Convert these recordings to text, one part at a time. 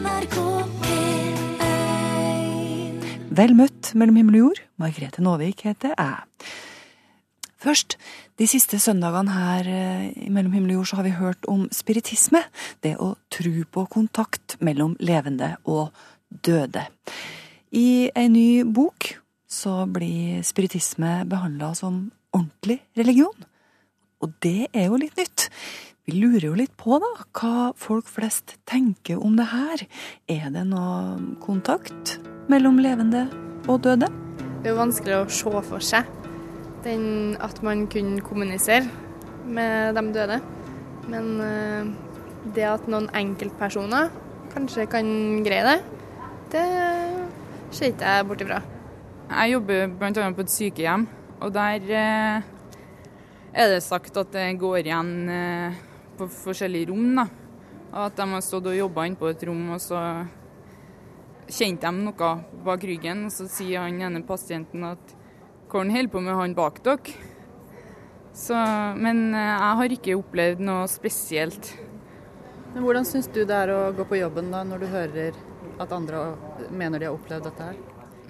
NRK P1 Vel møtt mellom himmel og jord. Margrethe Nåvik heter jeg. Først, de siste søndagene her eh, i Mellom himmel og jord så har vi hørt om spiritisme. Det å tro på kontakt mellom levende og døde. I ei ny bok så blir spiritisme behandla som ordentlig religion. Og det er jo litt nytt. Vi lurer jo litt på da, hva folk flest tenker om det her. Er det noe kontakt mellom levende og døde? Det er jo vanskelig å se for seg den, at man kunne kommunisere med de døde. Men eh, det at noen enkeltpersoner kanskje kan greie det, det ser ikke jeg bort ifra. Jeg jobber bl.a. på et sykehjem, og der eh, er det sagt at det går igjen eh, på forskjellige rom. da. Og At de har stått og jobba inne på et rom, og så kjente de noe bak ryggen. Og så sier han ene pasienten at hva holder på med, han bak dere. Så, men eh, jeg har ikke opplevd noe spesielt. Men Hvordan syns du det er å gå på jobben da, når du hører at andre mener de har opplevd dette her?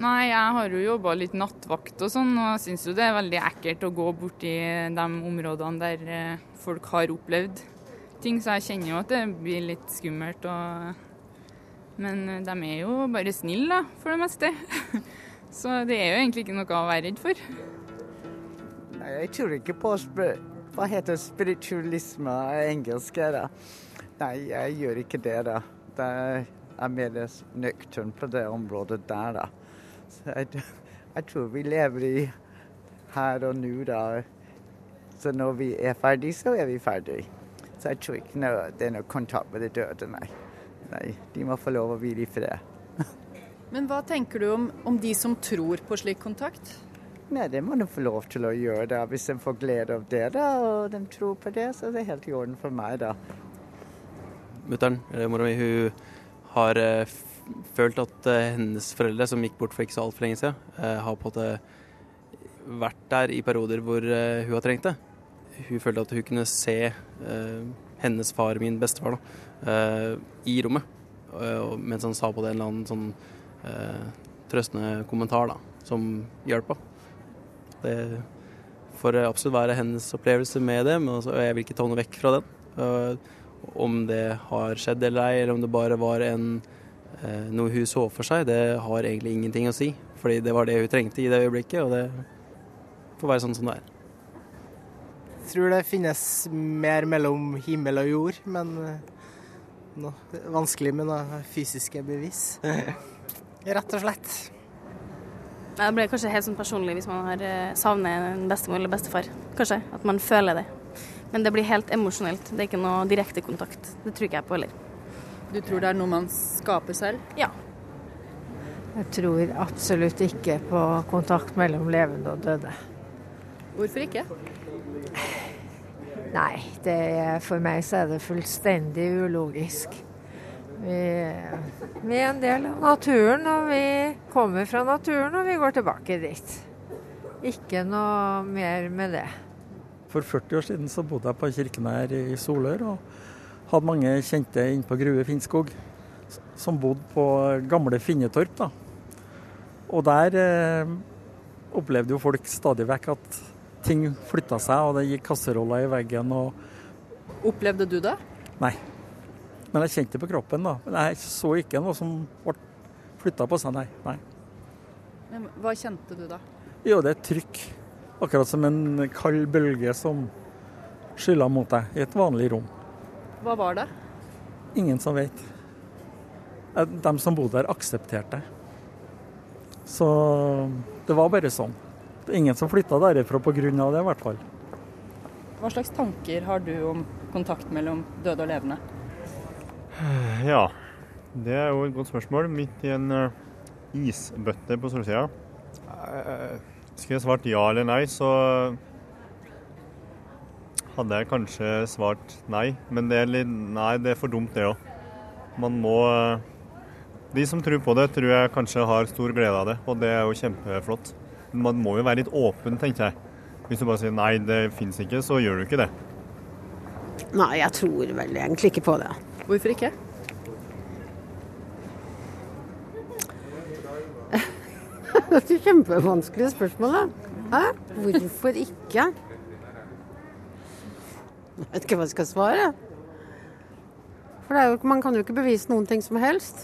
Nei, jeg har jo jobba litt nattvakt og sånn, og jeg syns jo det er veldig ekkelt å gå borti de områdene der eh, folk har opplevd ting, så jeg kjenner jo at det blir litt skummelt. Og... Men eh, de er jo bare snille, da, for det meste. så det er jo egentlig ikke noe å være redd for. Nei, jeg tror ikke på hva heter spiritualisme engelsk. Da. Nei, jeg gjør ikke det. da. Det er mer nøktern på det området der, da. Så jeg, jeg tror vi lever i her og nå, da. Så når vi er ferdig, så er vi ferdig. Så jeg tror ikke noe, det er noe kontakt med de døde, nei. nei. De må få lov å hvile i fred. Men hva tenker du om, om de som tror på slik kontakt? Nei, det må de få lov til å gjøre. da. Hvis de får glede av det, da, og de tror på det, så er det helt i orden for meg, da. Mutter'n, eller mora mi, hun har eh, følt at eh, hennes foreldre, som gikk bort for ikke så altfor lenge siden, eh, har på en måte vært der i perioder hvor eh, hun har trengt det. Hun følte at hun kunne se eh, hennes far, min bestefar, da, eh, i rommet. eh, og mens han sa på det en eller annen sånn eh, trøstende kommentar da, som hjalp. Det får absolutt være hennes opplevelse med det, men altså, jeg vil ikke ta noe vekk fra den. Eh, om det har skjedd eller ei, eller om det bare var en, noe hun så for seg, det har egentlig ingenting å si. Fordi det var det hun trengte i det øyeblikket, og det får være sånn som det er. Tror det finnes mer mellom himmel og jord, men eh, no, vanskelig med noe fysiske bevis. Rett og slett. Nei, Det blir kanskje helt sånn personlig hvis man har eh, savner en bestemor eller bestefar. Kanskje. At man føler det. Men det blir helt emosjonelt. Det er ikke noe direkte kontakt. Det tror ikke jeg på heller. Du tror det er noe man skaper selv? Ja. Jeg tror absolutt ikke på kontakt mellom levende og døde. Hvorfor ikke? Nei, er, for meg så er det fullstendig ulogisk. Vi, vi er en del av naturen, og vi kommer fra naturen, og vi går tilbake dit. Ikke noe mer med det. For 40 år siden så bodde jeg på Kirkenær i Solør og hadde mange kjente inne på Grue Finnskog som bodde på gamle Finnetorp. da. Og der eh, opplevde jo folk stadig vekk at ting flytta seg, og det gikk kasseroller i veggen og Opplevde du det? Nei. Men jeg kjente det på kroppen, da. Men jeg så ikke noe som ble flytta på seg, nei. nei. Men hva kjente du da? Jo, det er trykk. Akkurat som en kald bølge som skylla mot deg i et vanlig rom. Hva var det? Ingen som vet. De som bodde der, aksepterte. Så det var bare sånn. Ingen som flytta derifra pga. det, i hvert fall. Hva slags tanker har du om kontakt mellom døde og levende? Ja, det er jo et godt spørsmål. Midt i en eh, isbøtte på solsida. Uh, skulle jeg svart ja eller nei, så hadde jeg kanskje svart nei. Men det er litt Nei, det er for dumt, det òg. Man må eh, De som tror på det, tror jeg kanskje har stor glede av det, og det er jo kjempeflott. Man må jo være litt åpen, tenker jeg. Hvis du bare sier nei, det fins ikke, så gjør du ikke det. Nei, jeg tror vel egentlig ikke på det. Hvorfor ikke? Det er et kjempevanskelig spørsmål, da. Hæ? Hvorfor ikke? Jeg vet ikke hva jeg skal svare. For det er jo, man kan jo ikke bevise noen ting som helst.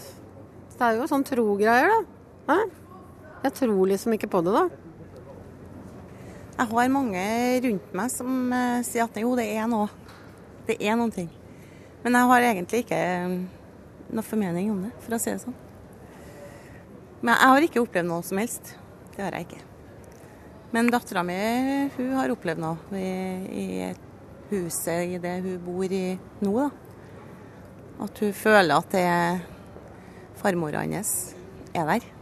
Det er jo sånn tro-greier, da. Hæ? Jeg tror liksom ikke på det, da. Jeg har mange rundt meg som uh, sier at jo, det er noe. Det er noen ting. Men jeg har egentlig ikke um, noe formening om det, for å si det sånn. Men jeg har ikke opplevd noe som helst. Det har jeg ikke. Men dattera mi hun har opplevd noe i, i huset i det hun bor i nå. da. At hun føler at det er farmora hennes er der.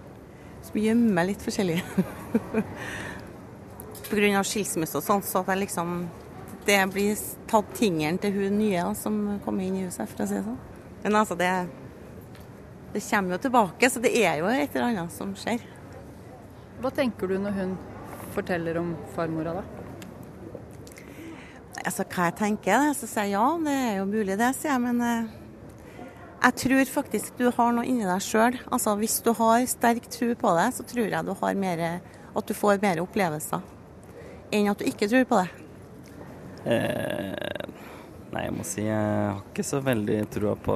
Som gjemmer litt forskjellig. Pga. skilsmisse og sånn, så at jeg liksom det blir tatt tingene til hun nye som kommer inn i huset, for å si det sånn. Men altså, det, det kommer jo tilbake, så det er jo et eller annet som skjer. Hva tenker du når hun forteller om farmora, da? Altså, hva jeg tenker, så sier jeg ja, det er jo mulig det, sier jeg. Men eh, jeg tror faktisk du har noe inni deg sjøl. Altså, hvis du har sterk tro på det, så tror jeg du har mer, at du får mer opplevelser enn at du ikke tror på det. Eh, nei, jeg må si jeg har ikke så veldig trua på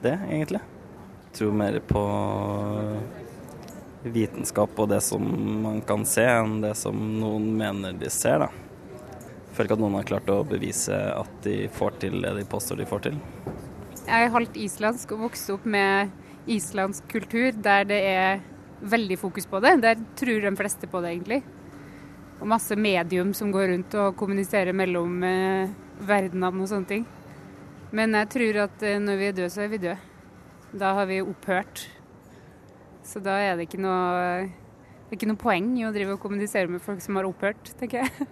det, egentlig. Jeg tror mer på vitenskap og det som man kan se, enn det som noen mener de ser, da. Jeg føler ikke at noen har klart å bevise at de får til det de påstår de får til. Jeg er halvt islandsk og vokste opp med islandsk kultur der det er veldig fokus på det. Der tror de fleste på det, egentlig. Og masse medium som går rundt og kommuniserer mellom eh, verdenene og sånne ting. Men jeg tror at eh, når vi er døde, så er vi døde. Da har vi opphørt. Så da er det ikke noe, det ikke noe poeng i å drive og kommunisere med folk som har opphørt, tenker jeg.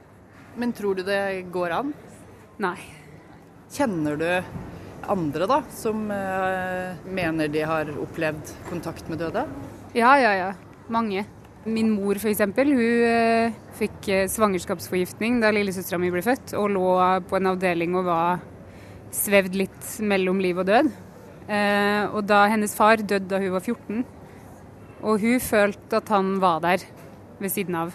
Men tror du det går an? Nei. Kjenner du andre da, som eh, mener de har opplevd kontakt med døde? Ja, ja, ja. Mange. Min mor f.eks. Hun eh, fikk eh, svangerskapsforgiftning da lillesøstera mi ble født, og lå på en avdeling og var svevd litt mellom liv og død. Eh, og da hennes far døde da hun var 14, og hun følte at han var der ved siden av.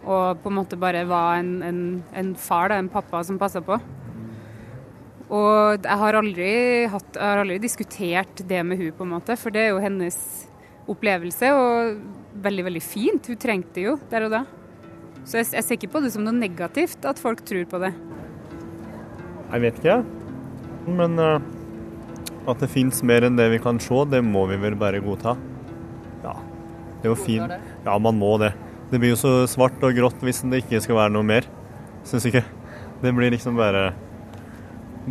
Og på en måte bare var en, en, en far, da, en pappa som passa på. Og jeg har, aldri hatt, jeg har aldri diskutert det med hun på en måte, for det er jo hennes opplevelse, og veldig, veldig fint. Hun trengte det jo der og da. Så jeg, jeg ser ikke på det som noe negativt at folk tror på det. Jeg vet ikke, men uh, at det fins mer enn det vi kan se, det må vi vel bare godta. Ja, det er jo fint. Ja, man må det. Det blir jo så svart og grått hvis det ikke skal være noe mer. Syns ikke. Det blir liksom bare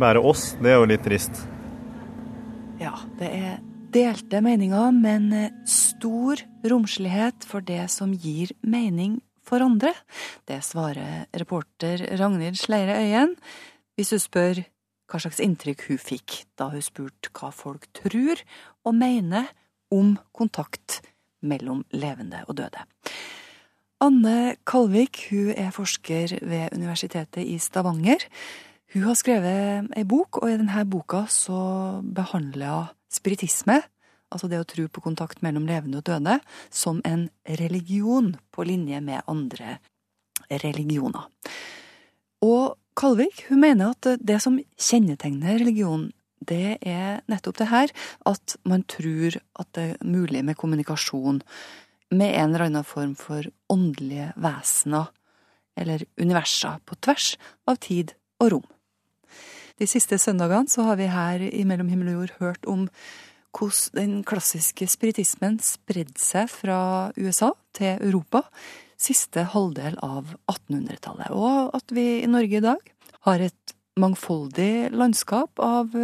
bare oss. Det er jo litt trist. Ja, det er delte meninger, men stor romslighet for det som gir mening for andre. Det svarer reporter Ragnhild Sleire Øyen hvis hun spør hva slags inntrykk hun fikk da hun spurte hva folk tror og mener om kontakt mellom levende og døde. Anne Kalvik hun er forsker ved Universitetet i Stavanger. Hun har skrevet ei bok, og i denne boka så behandler hun spiritisme, altså det å tro på kontakt mellom levende og døde, som en religion på linje med andre religioner. Og Kalvik hun mener at det som kjennetegner religion, det er nettopp det her, at man tror at det er mulig med kommunikasjon med en eller annen form for åndelige vesener, eller universer, på tvers av tid og rom. De siste søndagene så har vi her i Mellom himmel og jord hørt om hvordan den klassiske spiritismen spredde seg fra USA til Europa siste halvdel av 1800-tallet, og at vi i Norge i dag har et mangfoldig landskap av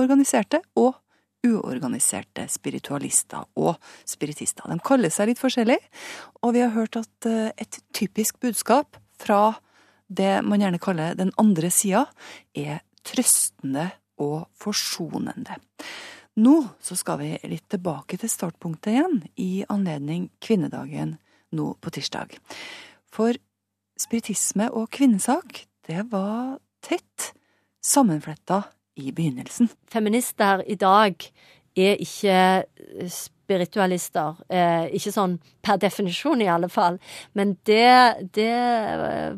organiserte og uorganiserte spiritualister og spiritister. De kaller seg litt forskjellig, og vi har hørt at et typisk budskap fra det man gjerne kaller den andre sida, er trøstende og forsonende. Nå skal vi litt tilbake til startpunktet igjen, i anledning kvinnedagen nå på tirsdag. For spiritisme og kvinnesak, det var tett sammenfletta i begynnelsen. Feminister i dag er ikke spiritualister. Eh, ikke sånn per definisjon, i alle fall. Men det, det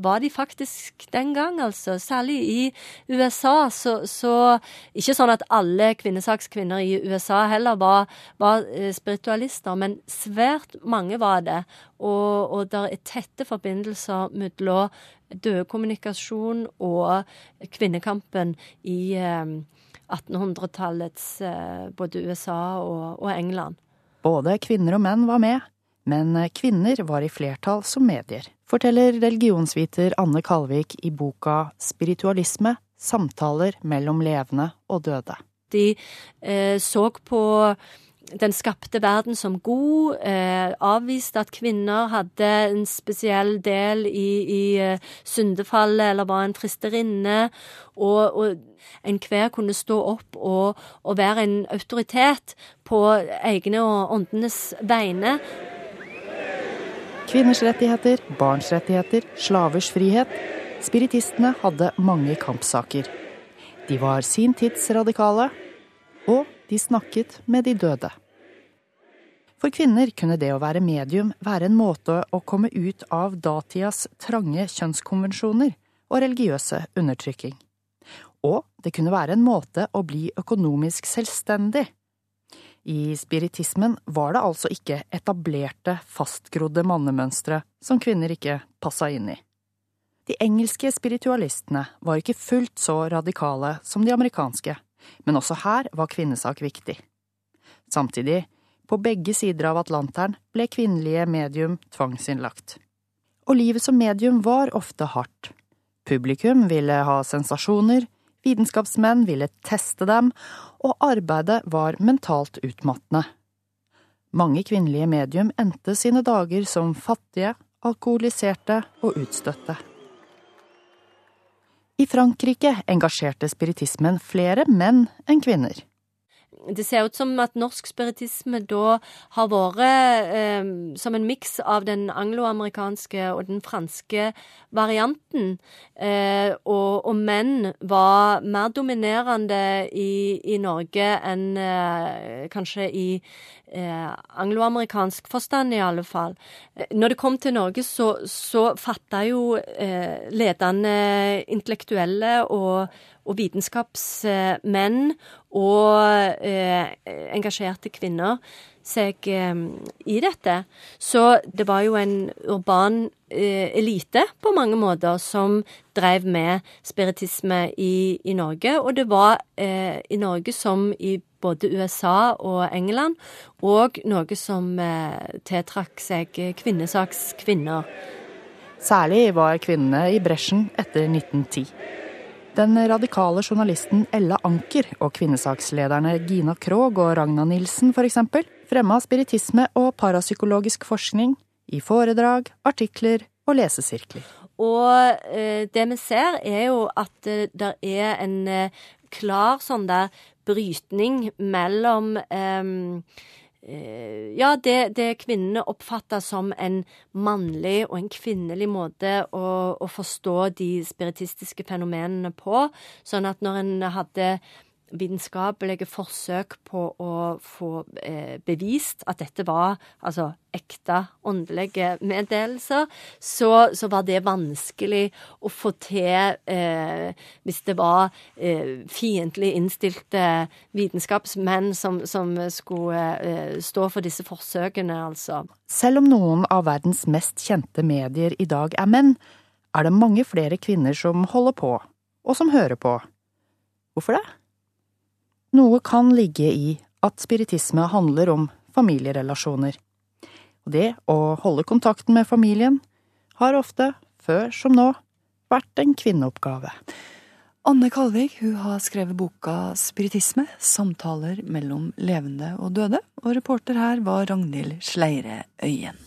var de faktisk den gang, altså. Særlig i USA. Så, så Ikke sånn at alle kvinnesakskvinner i USA heller var, var eh, spiritualister, men svært mange var det. Og, og det er tette forbindelser mellom dødkommunikasjon og kvinnekampen i eh, 1800-tallets eh, både USA og, og England. Både kvinner og menn var med, men kvinner var i flertall som medier, forteller religionsviter Anne Kalvik i boka Spiritualisme samtaler mellom levende og døde. De eh, så på den skapte verden som god, eh, avviste at kvinner hadde en spesiell del i, i uh, syndefallet eller var en fristerinne, og, og enhver kunne stå opp og, og, være en autoritet på egne og åndenes vegne. Kvinners rettigheter, barns rettigheter, slavers frihet. Spiritistene hadde mange kampsaker. De var sin tids radikale, og de snakket med de døde. For kvinner kunne det å være medium være en måte å komme ut av datidas trange kjønnskonvensjoner og religiøse undertrykking. Og det kunne være en måte å bli økonomisk selvstendig. I spiritismen var det altså ikke etablerte, fastgrodde mannemønstre som kvinner ikke passa inn i. De engelske spiritualistene var ikke fullt så radikale som de amerikanske, men også her var kvinnesak viktig. Samtidig på begge sider av Atlanteren ble kvinnelige medium tvangsinnlagt. Og livet som medium var ofte hardt. Publikum ville ha sensasjoner, vitenskapsmenn ville teste dem, og arbeidet var mentalt utmattende. Mange kvinnelige medium endte sine dager som fattige, alkoholiserte og utstøtte. I Frankrike engasjerte spiritismen flere menn enn kvinner det ser ut som at norsk spiritisme da har vært eh, som en miks av den angloamerikanske og den franske varianten. Eh, og, og, menn var mer dominerende i, i Norge enn eh, kanskje i eh, angloamerikansk forstand, i alle fall. Eh, når det kom til Norge, så, så fatta jo eh, ledende intellektuelle og og vitenskapsmenn og eh, engasjerte kvinner seg eh, i dette. Så det var jo en urban eh, elite på mange måter som drev med spiritisme i, i Norge. Og det var eh, i Norge som i både USA og England, og noe som eh, tiltrakk seg kvinnesakskvinner. Særlig var kvinnene i bresjen etter 1910. Den radikale journalisten Ella Anker og kvinnesakslederne Gina Krog og Ragna Nilsen f.eks. fremma spiritisme og parapsykologisk forskning i foredrag, artikler og lesesirkler. Og eh, det vi ser, er jo at eh, det er en eh, klar sånn der brytning mellom eh, ja, det, det kvinnene oppfatter som en mannlig og en kvinnelig måte å, å forstå de spiritistiske fenomenene på. Sånn at når en hadde vitenskapelige forsøk på å få eh, bevist at dette var altså ekte åndelige meddelelser, så, så, var det vanskelig å få til eh, hvis det var eh, fiendtlig innstilte vitenskapsmenn som, som skulle eh, stå for disse forsøkene, altså. Selv om noen av verdens mest kjente medier i dag er menn, er det mange flere kvinner som holder på, og som hører på. Hvorfor det? Noe kan ligge i at spiritisme handler om familierelasjoner. Og det å holde kontakten med familien har ofte, før som nå, vært en kvinneoppgave. Anne Kalvik hun har skrevet boka Spiritisme samtaler mellom levende og døde, og reporter her var Ragnhild Sleire Øyen.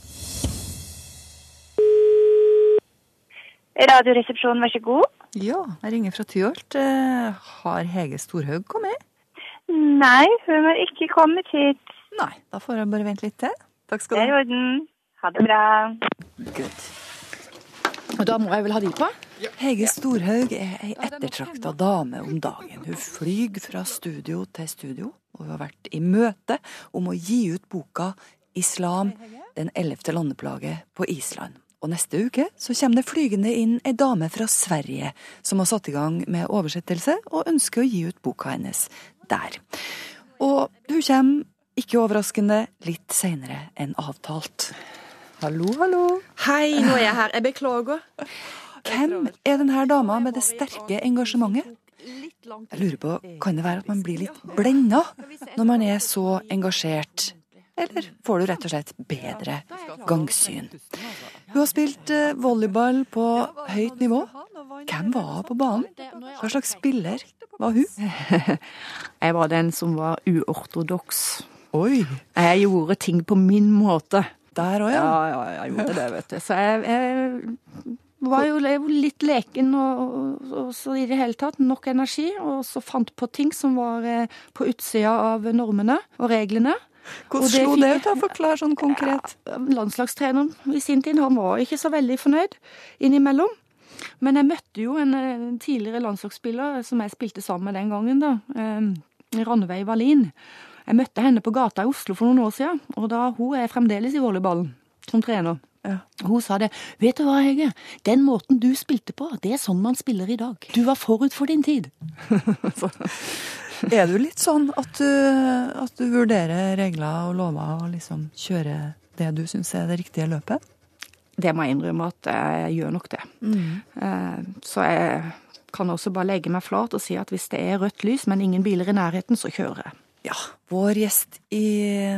Radioresepsjonen, vær så god. Ja, jeg ringer fra Tyholt. Eh, har Hege Storhaug kommet? Nei, hun har ikke kommet hit. Nei, da får jeg bare vente litt til. Takk skal du ha. Det er i orden. Ha det bra. Good. Og da må jeg vel ha de på? Hege Storhaug er ei ettertrakta dame om dagen. Hun flyr fra studio til studio, og hun har vært i møte om å gi ut boka 'Islam den ellevte landeplage på Island'. Og neste uke så kommer det flygende inn ei dame fra Sverige som har satt i gang med oversettelse og ønsker å gi ut boka hennes der. Og hun kommer, ikke overraskende, litt seinere enn avtalt. Hallo, hallo. Hei, nå er jeg her. Jeg beklager. Hvem er denne dama med det sterke engasjementet? Jeg lurer på, Kan det være at man blir litt blenda når man er så engasjert? Eller får du rett og slett bedre gangsyn? Hun har spilt eh, volleyball på høyt nivå. Hvem var på banen? Hva slags spiller var hun? Jeg var den som var uortodoks. Oi. Jeg gjorde ting på min måte. Der òg, ja. Ja, ja, jeg gjorde det, vet du. Så jeg, jeg var jo litt leken og, og, og, så i det hele tatt. Nok energi. Og så fant på ting som var eh, på utsida av normene og reglene. Hvordan slo det ut? da? Forklar sånn konkret. Ja, landslagstreneren i sin tid, han var ikke så veldig fornøyd innimellom. Men jeg møtte jo en, en tidligere landslagsspiller som jeg spilte sammen med den gangen, da. Eh, Ranveig Wallin. Jeg møtte henne på gata i Oslo for noen år siden, og da hun er fremdeles i volleyballen som trener. Ja. Hun sa det. 'Vet du hva, Hege? Den måten du spilte på, det er sånn man spiller i dag. Du var forut for din tid.' Er du litt sånn at du, at du vurderer regler og lover og liksom kjører det du syns er det riktige løpet? Det må jeg innrømme at jeg gjør nok det. Mm. Så jeg kan også bare legge meg flat og si at hvis det er rødt lys, men ingen biler i nærheten, så kjører jeg. Ja, vår gjest i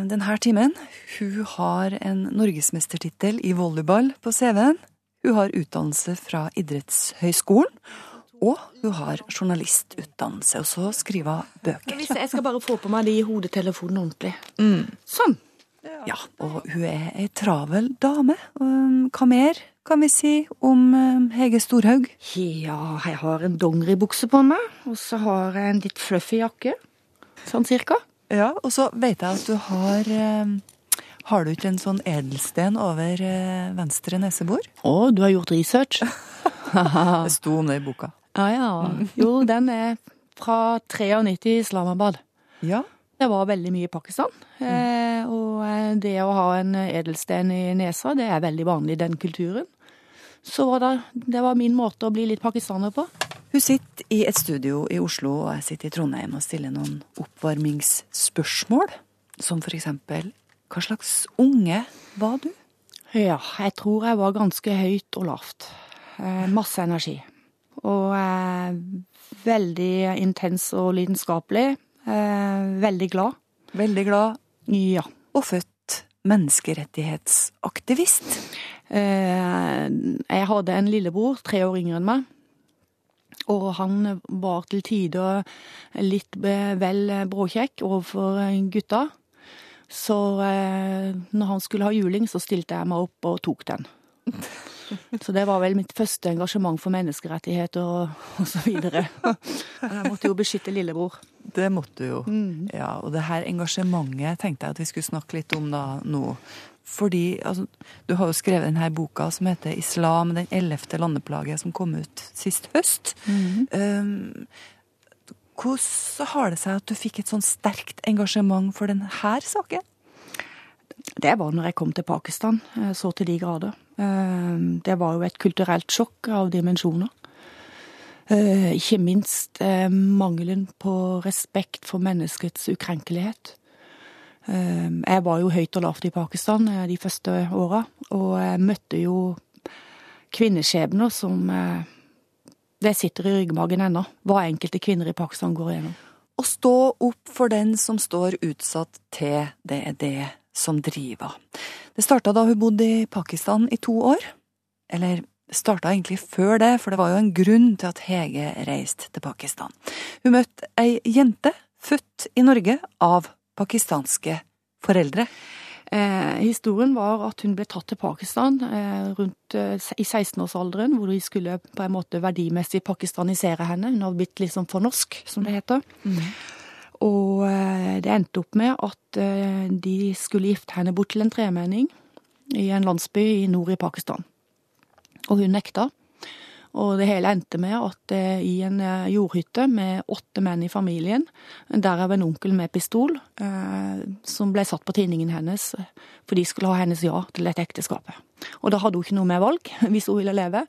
denne timen, hun har en norgesmestertittel i volleyball på CV-en. Hun har utdannelse fra Idrettshøgskolen. Og hun har journalistutdannelse, og så skriver hun bøker. Jeg skal bare få på meg de hodetelefonene ordentlig. Mm. Sånn. Ja, og hun er ei travel dame. Um, hva mer kan vi si om um, Hege Storhaug? Ja, jeg har en dongeribukse på meg, og så har jeg en litt fluffy jakke. Sånn cirka. Ja, og så vet jeg at du har um, Har du ikke en sånn edelsten over uh, venstre nesebor? Å, du har gjort research? det sto om det i boka. Ja, ja. Jo, den er fra 93 i Islamabad. Ja. Det var veldig mye i Pakistan. Eh, og det å ha en edelsten i nesa, det er veldig vanlig i den kulturen. Så det, det var min måte å bli litt pakistaner på. Hun sitter i et studio i Oslo, og jeg sitter i Trondheim og stiller noen oppvarmingsspørsmål. Som for eksempel hva slags unge var du? Ja, jeg tror jeg var ganske høyt og lavt. Eh, masse energi. Og eh, veldig intens og lidenskapelig. Eh, veldig glad. Veldig glad. Ja. Og født menneskerettighetsaktivist. Eh, jeg hadde en lillebror, tre år yngre enn meg. Og han var til tider litt vel bråkjekk overfor gutta. Så når han skulle ha juling, så stilte jeg meg opp og tok den. Så det var vel mitt første engasjement for menneskerettigheter og, og så videre. Jeg måtte jo beskytte lillebror. Det måtte du jo. Mm. Ja, og det her engasjementet tenkte jeg at vi skulle snakke litt om da nå. Fordi altså, du har jo skrevet denne boka som heter 'Islam den ellevte landeplage', som kom ut sist høst. Mm. Um, hvordan har det seg at du fikk et sånn sterkt engasjement for denne saken? Det var når jeg kom til Pakistan, så til de grader. Det var jo et kulturelt sjokk av dimensjoner. Ikke minst mangelen på respekt for menneskets ukrenkelighet. Jeg var jo høyt og lavt i Pakistan de første åra, og jeg møtte jo kvinneskjebner som Det sitter i ryggmagen ennå, hva enkelte kvinner i Pakistan går igjennom. Å stå opp for den som står utsatt til, det er det som driva. Det starta da hun bodde i Pakistan i to år. Eller det starta egentlig før det, for det var jo en grunn til at Hege reiste til Pakistan. Hun møtte ei jente født i Norge av pakistanske foreldre. Eh, historien var at hun ble tatt til Pakistan eh, rundt eh, i 16-årsalderen, hvor de skulle på en måte verdimessig pakistanisere henne. Hun har blitt liksom for norsk, som det heter. Mm. Og det endte opp med at de skulle gifte henne bort til en tremenning i en landsby i nord i Pakistan. Og hun nekta. Og det hele endte med at eh, i en eh, jordhytte med åtte menn i familien, derav en onkel med pistol, eh, som ble satt på tinningen hennes, for de skulle ha hennes ja til dette ekteskapet. Og da hadde hun ikke noe mer valg hvis hun ville leve.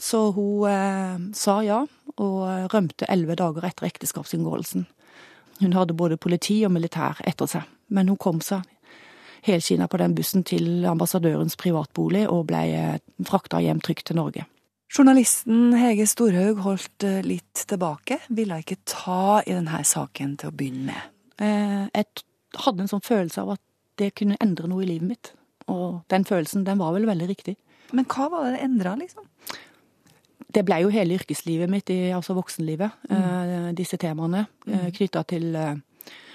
Så hun eh, sa ja, og rømte elleve dager etter ekteskapsinngåelsen. Hun hadde både politi og militær etter seg, men hun kom seg helskinna på den bussen til ambassadørens privatbolig og ble frakta hjem trygt til Norge. Journalisten Hege Storhaug holdt eh, litt tilbake, ville ikke ta i denne saken til å begynne med. Eh, jeg hadde en sånn følelse av at det kunne endre noe i livet mitt. Og den følelsen, den var vel veldig riktig. Men hva var det det endra, liksom? Det ble jo hele yrkeslivet mitt, altså voksenlivet, mm. disse temaene mm. knytta til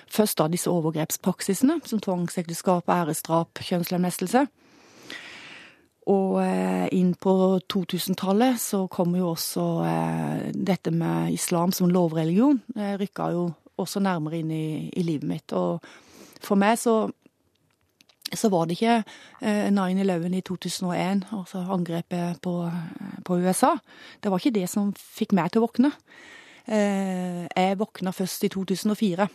først da disse overgrepspraksisene, som tvangsekteskap, æresdrap, kjønnslemlestelse. Og inn på 2000-tallet så kom jo også dette med islam som lovreligion. Det rykka jo også nærmere inn i, i livet mitt. Og for meg så så var det ikke 9-11 i 2001, altså angrepet på, på, USA. Det var ikke det som fikk meg til å våkne. Jeg våkna først i 2004.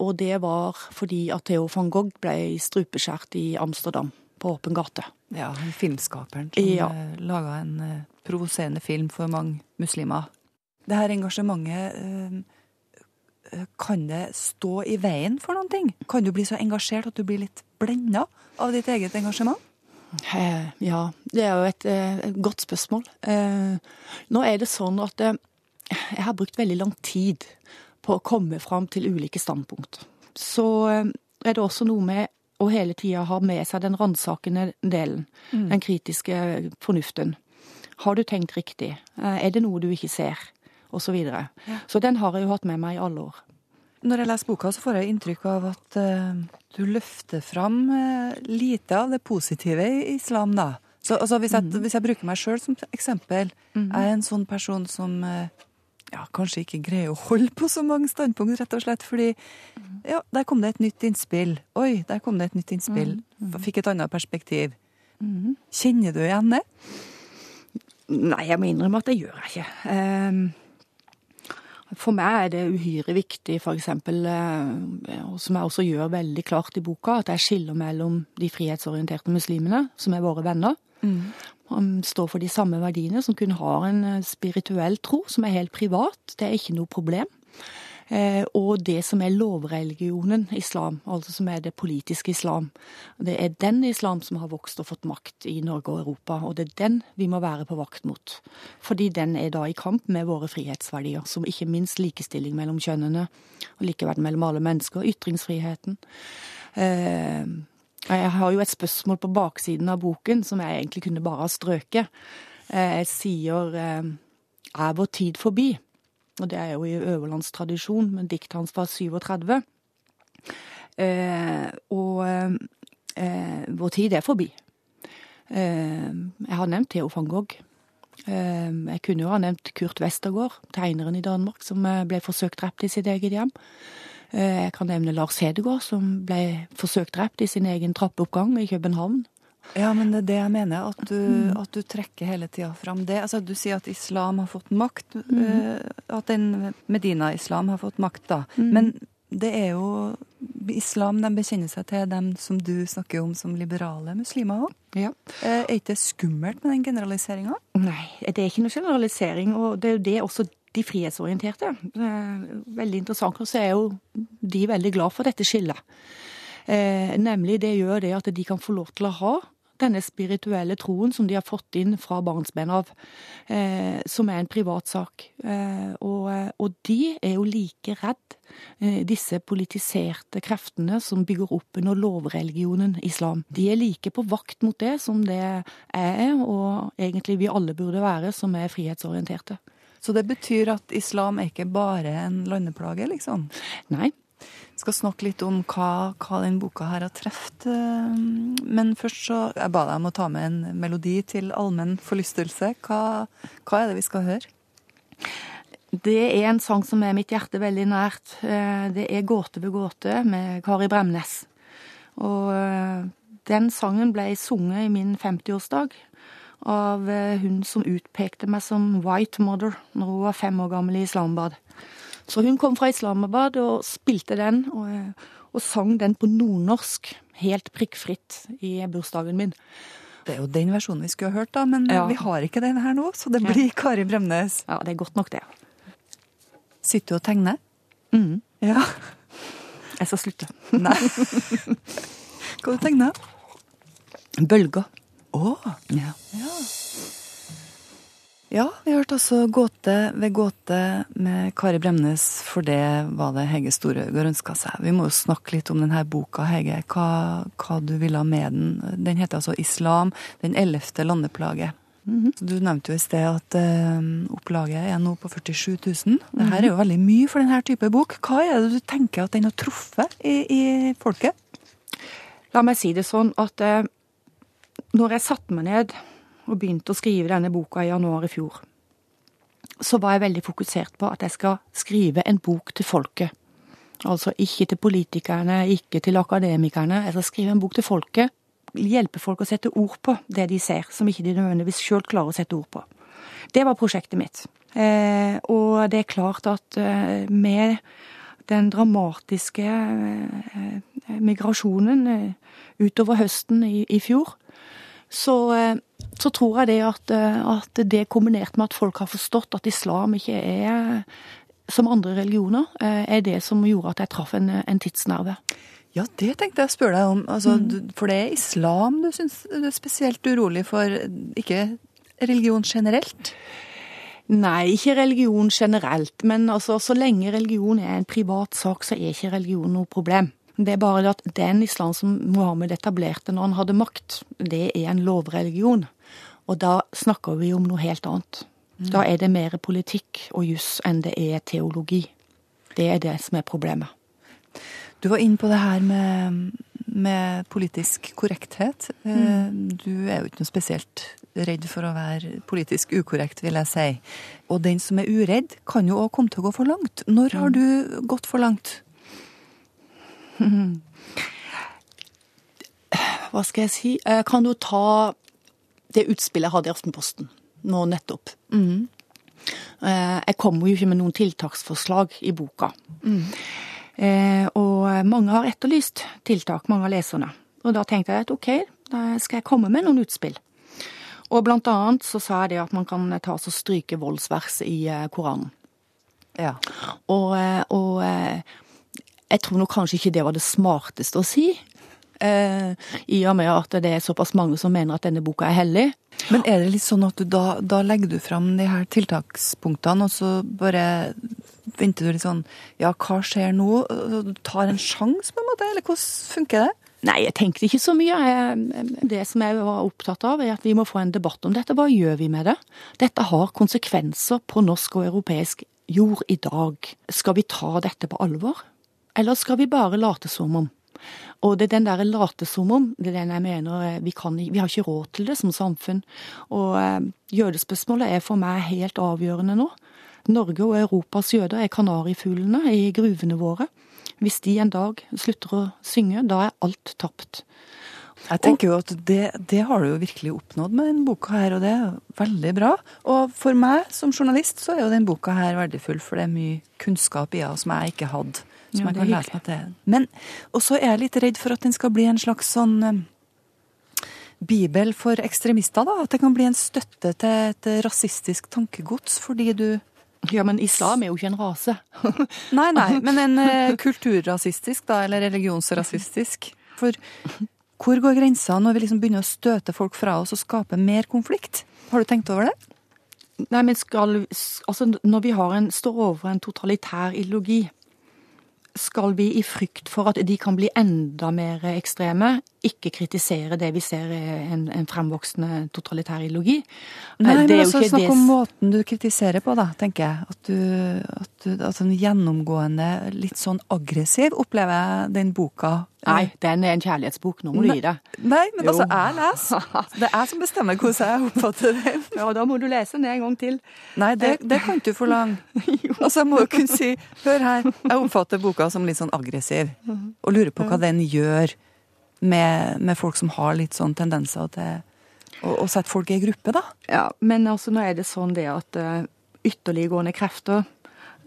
Og det var fordi at Theo van Gogh ble strupeskjært i Amsterdam, på åpen gate. Ja, filmskaperen som ja. laga en provoserende film for mange muslimer. Det her engasjementet kan det stå i veien for noen ting? Kan du bli så engasjert at du blir litt blenda av ditt eget engasjement? Eh, ja, det er jo et, et eh, godt spørsmål. Eh, nå er det sånn at jeg har brukt veldig lang tid på å komme fram til ulike standpunkt. Så er det også noe med å hele tida ha med seg den ransakende delen. Mm. Den kritiske fornuften. Har du tenkt riktig? Er det noe du ikke ser? Og så videre. Ja. Så den har jeg jo hatt med meg i alle år. Når jeg leser boka, så får jeg inntrykk av at uh, du løfter fram uh, lite av det positive i islam, da. Så altså, hvis, jeg, mm. hvis, jeg, bruker meg sjøl som eksempel, mm. er jeg en sånn person som uh, ja, kanskje ikke greier å holde på så mange standpunkt, rett og slett fordi ja, der kom det et nytt innspill. Oi, der kom det et nytt innspill. Mm. Fikk et annet perspektiv. Kjenner du igjen det? Nei, jeg må innrømme at det gjør jeg ikke. Um, for meg er det uhyre viktig, eksempel, eh, som jeg også gjør veldig klart i boka, at jeg skiller mellom de frihetsorienterte muslimene, som er våre venner, mm. står for de samme verdiene, som kun har en eh, spirituell tro, som er helt privat. Det er ikke noe problem. Eh, og det som er lovreligionen islam, altså som er det politiske islam. Det er den islam som har vokst og fått makt i Norge og Europa, og det er den vi må være på vakt mot. Fordi den er da i kamp med våre frihetsverdier, som ikke minst likestilling mellom kjønnene, og likeverd mellom alle mennesker, ytringsfriheten. Eh, jeg har jo et spørsmål på baksiden av boken som jeg egentlig kunne bare ha strøket. Eh, jeg sier er vår tid forbi? Og det er jo i Øverlands tradisjon, men diktet hans var 37. Eh, og eh, vår tid er forbi. Eh, jeg har nevnt Theo van Gogh. Eh, jeg kunne jo ha nevnt Kurt Westergård, tegneren i Danmark, som eh, ble forsøkt drept i sitt eget hjem. Eh, jeg kan nevne Lars Hedegaard, som ble forsøkt drept i sin egen trappeoppgang i København. Ja, men det er det jeg mener, at du, mm. at du trekker hele tida fram det. Altså, du sier at islam har fått makt, mm. uh, at den Medina-islam har fått makt, da. Mm. Men det er jo Islam de bekjenner seg til dem som du snakker om som liberale muslimer òg. Ja. Uh, er ikke det skummelt med den generaliseringa? Nei, det er ikke noe generalisering. Og det er jo det også de frihetsorienterte. Veldig interessant. Og så er jo de veldig glad for dette skillet. Eh, nemlig det gjør det at de kan få lov til å ha denne spirituelle troen som de har fått inn fra barnsben av, eh, som er en privatsak. Eh, og, eh, og, de er jo like redd eh, disse politiserte kreftene som bygger opp under lovreligionen islam. De er like på vakt mot det som det jeg er, og egentlig vi alle burde være, som er frihetsorienterte. Så det betyr at islam er ikke bare en landeplage, liksom? Nei, skal snakke litt om hva, hva den boka her har truffet. Eh, men først så Jeg ba deg om å ta med en melodi til allmenn forlystelse. Hva, hva er det vi skal høre? Det er en sang som er mitt hjerte veldig nært. Eh, det er 'Gåte ved gåte' med Kari Bremnes. Og eh, den sangen ble sunget i min 50-årsdag. av hun som utpekte meg som white mother når hun var fem år gammel i Islamabad. Så hun kom fra Islamabad og spilte den, og, eh, og sang den på nordnorsk, helt prikkfritt, i bursdagen min. Det er jo den versjonen vi skulle ha hørt, da, men Ja. vi har ikke den her nå, så det blir Kari Bremnes. Ja, det er godt nok, det. Sitter du og tegner? Mm. Ja. Jeg skal slutte. Nei. Hva du tegner Bølger. Å. Ja. Ja. Ja, vi hørte altså Gåte ved gåte med Kari Bremnes, for det var det Hege Storhaug ønska seg. Vi må jo snakke litt om denne boka, Hege. Hva, hva du ville med den. Den heter altså 'Islam den ellevte landeplage'. Så Du nevnte jo i sted at uh, opplaget er nå på 47 000. Det her er jo veldig mye for denne type bok. Hva er det du tenker at den har truffet i, i folket? La meg si det sånn at uh, når jeg satte meg ned og begynte å skrive denne boka i januar i fjor, så var jeg veldig fokusert på at jeg skal skrive en bok til folket. Altså ikke til politikerne, ikke til akademikerne. Jeg skal skrive en bok til folket. Hjelpe folk å sette ord på det de ser, som ikke de nødvendigvis sjøl klarer å sette ord på. Det var prosjektet mitt. Eh, og det er klart at eh, med den dramatiske eh, migrasjonen utover høsten i, i fjor, så, så tror jeg det at, eh, at det kombinert med at folk har forstått at islam ikke er som andre religioner, eh, er det som gjorde at jeg traff en, en tidsnerve. Ja, det tenkte jeg å spørre deg om. Altså, mm. For det er islam du syns du er spesielt urolig for, ikke religion generelt? Nei, ikke religion generelt, men altså, så lenge religion er en privat sak, så er ikke religion noe problem. Det er bare at den islam som Mohammed etablerte når han hadde makt, det er en lovreligion. Og da snakker vi om noe helt annet. Da er det mer politikk og juss enn det er teologi. Det er det som er problemet. Du var inne på det her med, med politisk korrekthet. Mm. Du er jo ikke noe spesielt redd for å være politisk ukorrekt, vil jeg si. Og den som er uredd, kan jo òg komme til å gå for langt. Når har du gått for langt? Hva skal jeg si? Eh, Kan du ta det utspillet jeg hadde i Aftenposten nå nettopp? Mm. Jeg kommer jo ikke med noen tiltaksforslag i boka. Eh, Og mange har etterlyst tiltak, mange av leserne. Og da tenkte jeg at ok, da skal jeg komme med noen utspill. Og blant annet så sa jeg det at man kan ta og stryke voldsvers i eh, Koranen. Ja. Og, og jeg tror nok kanskje ikke det var det smarteste å si. Eh, I og med at det er såpass mange som mener at denne boka er hellig. Men er det litt sånn at du da, da legger du fram de her tiltakspunktene, og så bare venter du litt sånn Ja, hva skjer nå? Du tar en sjanse, på en måte? Eller hvordan funker det? Nei, jeg tenkte ikke så mye. Det som jeg var opptatt av, er at vi må få en debatt om dette. Hva gjør vi med det? Dette har konsekvenser på norsk og europeisk jord i dag. Skal vi ta dette på alvor? Eller skal vi bare late som om? Og det er den der late som om, det er den jeg mener eh, vi kan Vi har ikke råd til det som samfunn. Og eh, jødespørsmålet er for meg helt avgjørende nå. Norge og Europas jøder er kanarifuglene i gruvene våre. Hvis de en dag slutter å synge, da er alt tapt. Jeg tenker jo at det, det har du jo virkelig oppnådd med denne boka her, og det er veldig bra. Og for meg som journalist så er jo denne boka her verdifull, for det er mye kunnskap i henne som jeg ikke hadde. Som Ja, jeg kan lese meg til. Men også er jeg litt redd for at den skal bli en slags sånn eh, bibel for ekstremister, da. At det kan bli en støtte til et rasistisk tankegods fordi du Ja, men islam er jo ikke en rase. Nei, nei, men en eh, kulturrasistisk, da, eller religionsrasistisk. For hvor går grensa når vi liksom begynner å støte folk fra oss og skape mer konflikt? Har du tenkt over det? Nei, men skal Altså, når vi har en, står overfor en totalitær ideologi, skal vi i frykt for at de kan bli enda mer ekstreme, ikke kritisere det vi ser er en, en fremvoksende totalitær ideologi? Nei, det men altså snakk om måten du kritiserer på, da, tenker jeg. At du, at du at en gjennomgående litt sånn aggressiv, opplever jeg den boka. Nei, den er en kjærlighetsbok. Nå må du gi deg. Nei, men Jo. altså, jeg leser. Det er jeg som bestemmer hvordan jeg oppfatter den. Ja, da må du lese den en gang til. Nei, det, det kan du forlange. Altså, jeg må jo kunne si Hør her, jeg oppfatter boka som litt sånn aggressiv. Og lurer på hva den gjør med, med folk som har litt sånn tendenser til å, å sette folk i gruppe, da. Ja, men altså nå er det sånn det at uh, ytterliggående krefter,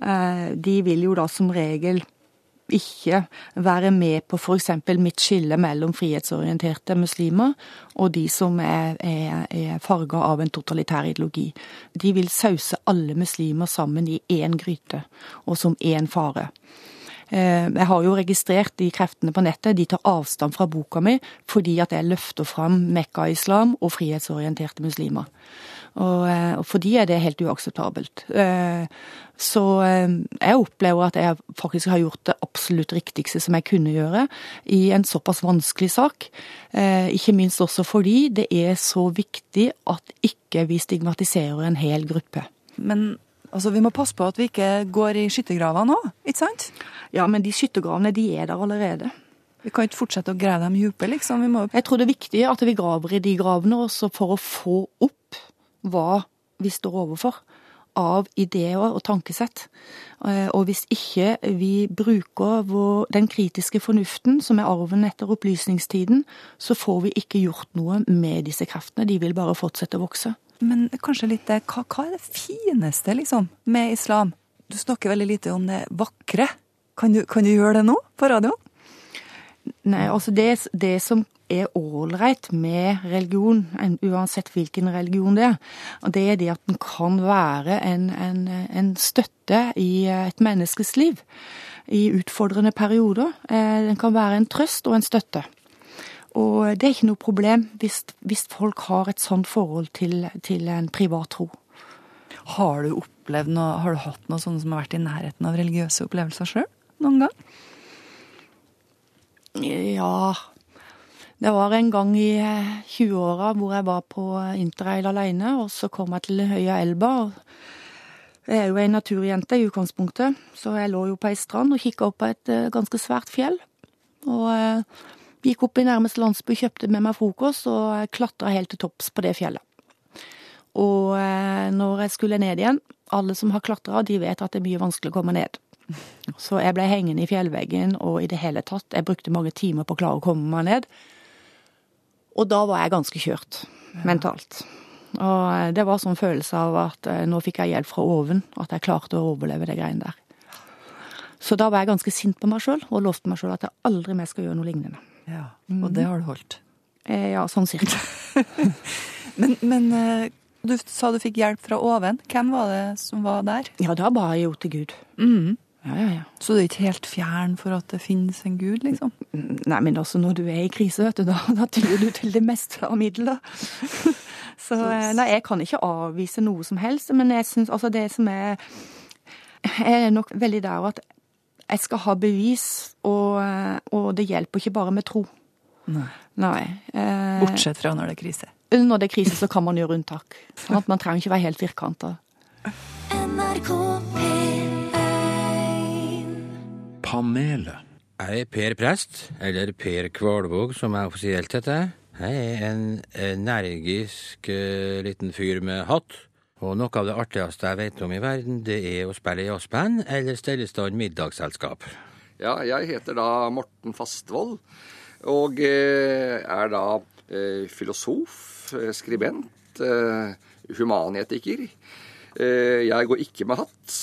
uh, de vil jo da som regel ikke være med på f.eks. mitt skille mellom frihetsorienterte muslimer og de som er, er, er farga av en totalitær ideologi. De vil sause alle muslimer sammen i én gryte, og som én fare. Eh, jeg har jo registrert de kreftene på nettet. De tar avstand fra boka mi fordi at jeg løfter fram Mekka-islam og frihetsorienterte muslimer. Og, eh, og for de er det helt uakseptabelt. Eh, så jeg opplever at jeg faktisk har gjort det absolutt riktigste som jeg kunne gjøre i en såpass vanskelig sak. Ikke minst også fordi det er så viktig at ikke vi stigmatiserer en hel gruppe. Men Altså, Vi må passe på at vi ikke går i skyttergraver nå, ikke sant? Ja, men de skyttergravene de er der allerede. Vi kan ikke fortsette å grave dem dype, liksom. Må... Jeg tror det er viktig at vi graver i de gravene også for å få opp hva vi står overfor av ideer og tankesett. Eh, og hvis ikke vi bruker vår, den kritiske fornuften, som er arven etter opplysningstiden, så får vi ikke gjort noe med disse kreftene. De vil bare fortsette å vokse. Men kanskje litt det, hva, hva, er det fineste liksom, med islam? Du snakker veldig lite om det vakre. Kan du, kan du gjøre det nå på radioen? Nei, altså det, det som er ålreit med religion, uansett hvilken religion det er, og det er det at den kan være en, en, en støtte i et menneskes liv. I utfordrende perioder. Eh, den kan være en trøst og en støtte. Og det er ikke noe problem hvis, hvis folk har et sånt forhold til, til, en privat tro. Har du opplevd noe, har du hatt noe sånt som har vært i nærheten av religiøse opplevelser sjøl? Noen gang? Ja Det var en gang i 20-åra hvor jeg var på interrail alene, og så kom jeg til Høya Elba. Jeg er jo ei naturjente i utgangspunktet, så jeg lå jo på ei strand og kikka opp på et eh, ganske svært fjell. Og eh, Gikk opp i nærmeste landsby, kjøpte med meg frokost og klatra helt til topps på det fjellet. Og eh, når jeg skulle ned igjen Alle som har klatra, de vet at det er mye vanskelig å komme ned. Så jeg ble hengende i fjellveggen, og i det hele tatt Jeg brukte mange timer på å klare å komme meg ned. Og da var jeg ganske kjørt mentalt. Og eh, det var sånn følelse av at eh, nå fikk jeg hjelp fra oven, at jeg klarte å overleve det greiene der. Så da var jeg ganske sint på meg sjøl, og lovte meg sjøl at jeg aldri mer skal gjøre noe lignende. Ja, Og det har du holdt? Eh, ja, sånn cirka. men, men du sa du fikk hjelp fra oven. Hvem var det som var der? Ja, da ba jeg jo til Gud. Mm. Ja, ja, ja. Så du er ikke helt fjern for at det finnes en gud, liksom? Nei, men altså, når du er i krise, vet du, da, da tyr du til det meste av midler. Så eh, nei, jeg kan ikke avvise noe som helst, men jeg syns altså det som er Jeg er nok veldig der at jeg skal ha bevis, og, og, det hjelper ikke bare med tro. Nei. Nei. Eh, Bortsett fra når det er krise. Når det er krise, så kan man gjøre unntak. Sånn at man trenger ikke være helt firkanta. Panelet. Jeg er Per Prest, eller Per Kvalvåg som jeg offisielt heter. Jeg er en energisk uh, liten fyr med hatt. Og noe av det artigste jeg vet om i verden, det er å spille jazzband eller stelle i stand middagsselskap. Ja, jeg heter da Morten Fastvold, og eh, er da eh, filosof, eh, skribent, humanetiker. Jeg går ikke med hatt,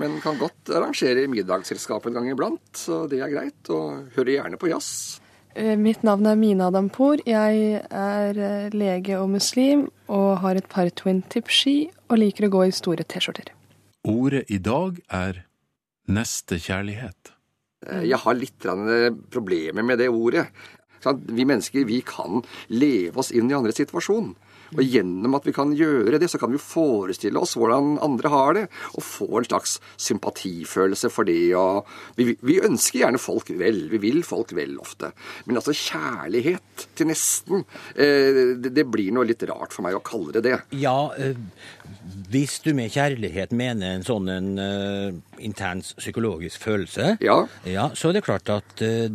men kan godt arrangere middagsselskap en gang iblant, så det er greit. Og hører gjerne på jazz. Mitt navn er Mina Dampour. Jeg er lege og muslim og har et par twin tip-ski og liker å gå i store T-skjorter. Ordet i dag er nestekjærlighet. Jeg har litt problemer med det ordet. Vi mennesker vi kan leve oss inn i andres situasjon. Og gjennom at vi kan gjøre det, så kan vi forestille oss hvordan andre har det, og få en slags sympatifølelse for det. Og vi, vi ønsker gjerne folk vel. Vi vil folk vel ofte. Men altså kjærlighet til nesten, eh, det, det, blir noe litt rart for meg å kalle det det. Ja, eh, hvis du med kjærlighet mener en sånn en uh, intens psykologisk følelse, ja. ja. så er det klart at uh,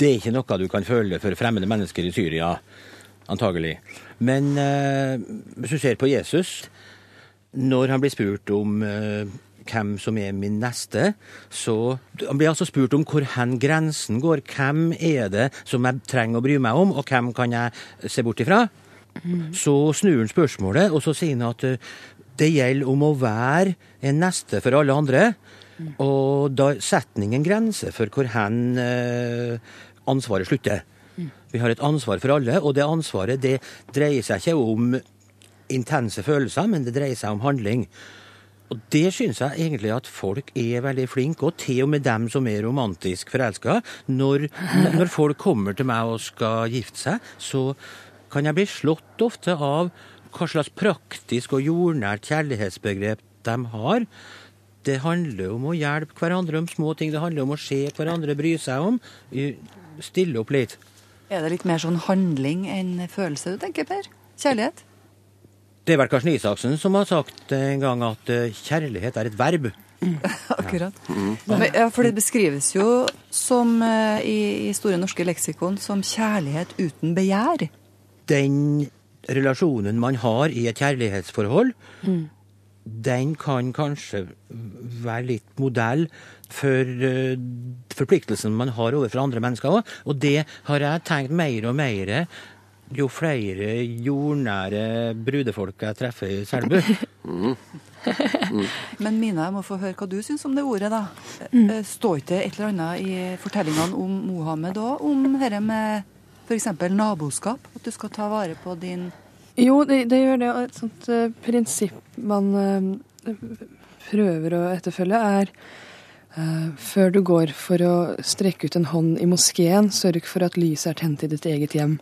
det er ikke noe du kan føle for fremmede mennesker i Syria, antagelig. Men uh, hvis du ser på Jesus, når han blir spurt om hvem som er min neste, så Han blir altså spurt om hvor hen grensen går. Hvem er det som jeg trenger å bry meg om, og hvem kan jeg se bort ifra? Så snur han spørsmålet, og så sier han at eh, det gjelder om å være en neste for alle andre. Og da setter han ingen grense for hvor hen eh, ansvaret slutter. Vi har et ansvar for alle, og det ansvaret det dreier seg ikke om intense følelser, men det dreier seg om handling. Og det syns jeg egentlig at folk er veldig flinke, og til og med dem som er romantisk forelska. Når, når folk kommer til meg og skal gifte seg, så kan jeg bli slått ofte av hva slags praktisk og jordnært kjærlighetsbegrep de har. Det handler om å hjelpe hverandre om små ting. Det handler om å se hverandre bry seg om. Stille opp litt. Er det litt mer sånn handling enn følelse du tenker, Per? Kjærlighet? Det er vel Karsten Isaksen som har sagt en gang at eh, kjærlighet er et verb. Akkurat. Men, ja, for det beskrives jo som eh, i, i Store norske leksikon som kjærlighet uten begjær. Den relasjonen man har i et kjærlighetsforhold, den kan kanskje være litt modell for uh, forpliktelsen man har overfor andre mennesker òg. Og det har jeg tenkt mer og mer jo flere jordnære brudefolk jeg treffer i Selbu. Men Mina, jeg må få høre hva du syns om det ordet, da. Mm. Står ikke et eller annet i fortellingene om Mohammed òg, om dette med f.eks. naboskap? At du skal ta vare på din Jo, det, det gjør det. Og et sånt uh, prinsipp man uh, prøver å etterfølge, er uh, før du går for å strekke ut en hånd i moskeen, sørg for at lyset er tent i ditt eget hjem.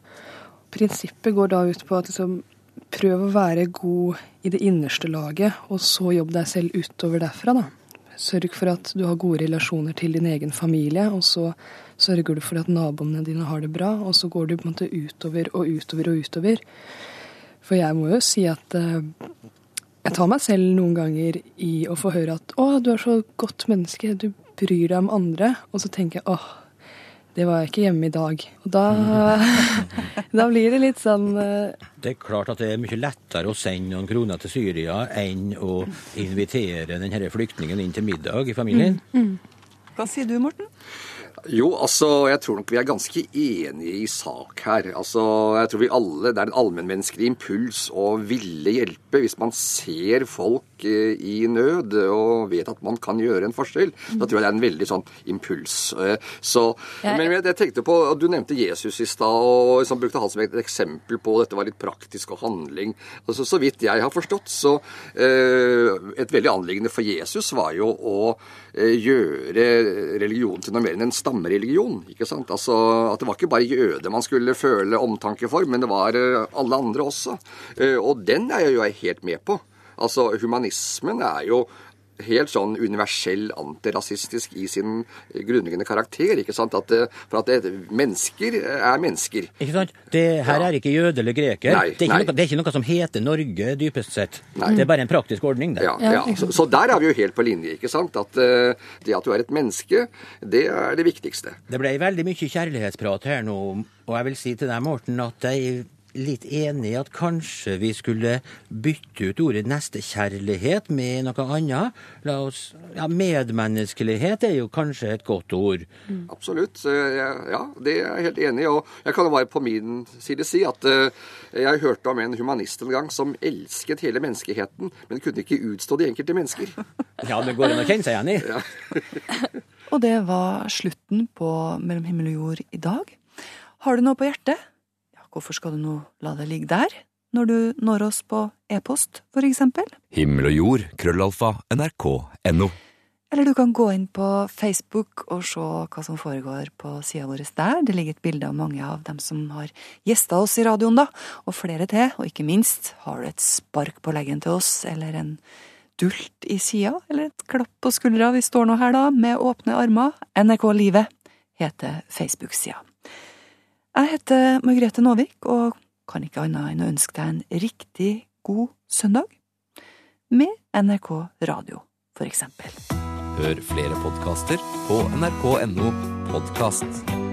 Prinsippet går da ut på at liksom, prøv å være god i det innerste laget, og så jobb deg selv utover derfra. da. Sørg for at du har gode relasjoner til din egen familie, og så sørger du for at naboene dine har det bra, og så går du på en måte utover og utover og utover. For jeg må jo si at eh, jeg tar meg selv noen ganger i å få høre at 'Å, du er så godt menneske, du bryr deg om andre', og så tenker jeg 'Åh, det var jeg ikke hjemme i dag'. Og da, da blir det litt sånn eh, Det er klart at det er mye lettere å sende noen kroner til Syria enn å invitere denne flyktningen inn til middag i familien. Hva sier du, Morten? Jo, altså, jeg tror nok vi er ganske enige i sak her. Altså, jeg tror vi alle, Det er en allmennmenneskelig impuls å ville hjelpe hvis man ser folk eh, i nød og vet at man kan gjøre en forskjell. Da tror jeg det er en veldig sånn impuls. Eh, Så, men jeg tenkte på, Du nevnte Jesus i stad og liksom brukte han som et eksempel på dette var litt praktisk og handling. Altså, så vidt jeg har forstått, så eh, Et veldig anliggende for Jesus var jo å gjøre religion til noe mer enn en stammereligion. ikke sant? Altså At det var ikke bare jøder man skulle føle omtanke for, men det var eh, alle andre også. Eh, Og den er jeg jo helt med på. Altså Humanismen er jo helt sånn universell antirasistisk i sin grunnleggende karakter. ikke sant? At, eh, for at det, mennesker er mennesker. Ikke sant? Det her er ikke jøde eller greker. Nei, det, er ikke nei. noe, det er ikke noe som heter Norge, dypest sett. Nei. Det er bare en praktisk ordning. Det. Ja, ja. Så, så der er vi jo helt på linje. ikke sant? At uh, det at du er et menneske, det er det viktigste. Det ble veldig mye kjærlighetsprat her nå, og jeg vil si til deg, Morten, at jeg litt enig i at kanskje vi skulle bytte ut ordet nestekjærlighet med noe annet. La oss, ja, Medmenneskelighet er jo kanskje et godt ord. Absolutt. Ja, det er jeg helt enig i. Og jeg kan jo bare på min side si at eh, jeg hørte om en humanist en gang som elsket hele menneskeheten, men kunne ikke utstå de enkelte mennesker. Ja, det går an å kjenne seg igjen i. Og det var slutten på Mellom himmel og jord i dag. Har du noe på hjertet? Hvorfor skal du nå la det ligge der? Når du når oss på e-post, for eksempel? Himmel og jord, krøllalfa, nrk.no. Eller du kan gå inn på Facebook og se hva som foregår på sida vår der. Det ligger et bilde av mange av dem som har gjesta oss i radioen, da. Og flere til. Og ikke minst, har du et spark på leggen til oss, eller en dult i sida, eller et klapp på skuldra, vi står nå her da, med åpne armer. NRK Livet heter Facebook-sida. Jeg heter Margrethe Nåvik, og kan ikke annet enn å ønske deg en riktig god søndag. Med NRK Radio, for eksempel. Hør flere podkaster på nrk.no podkast.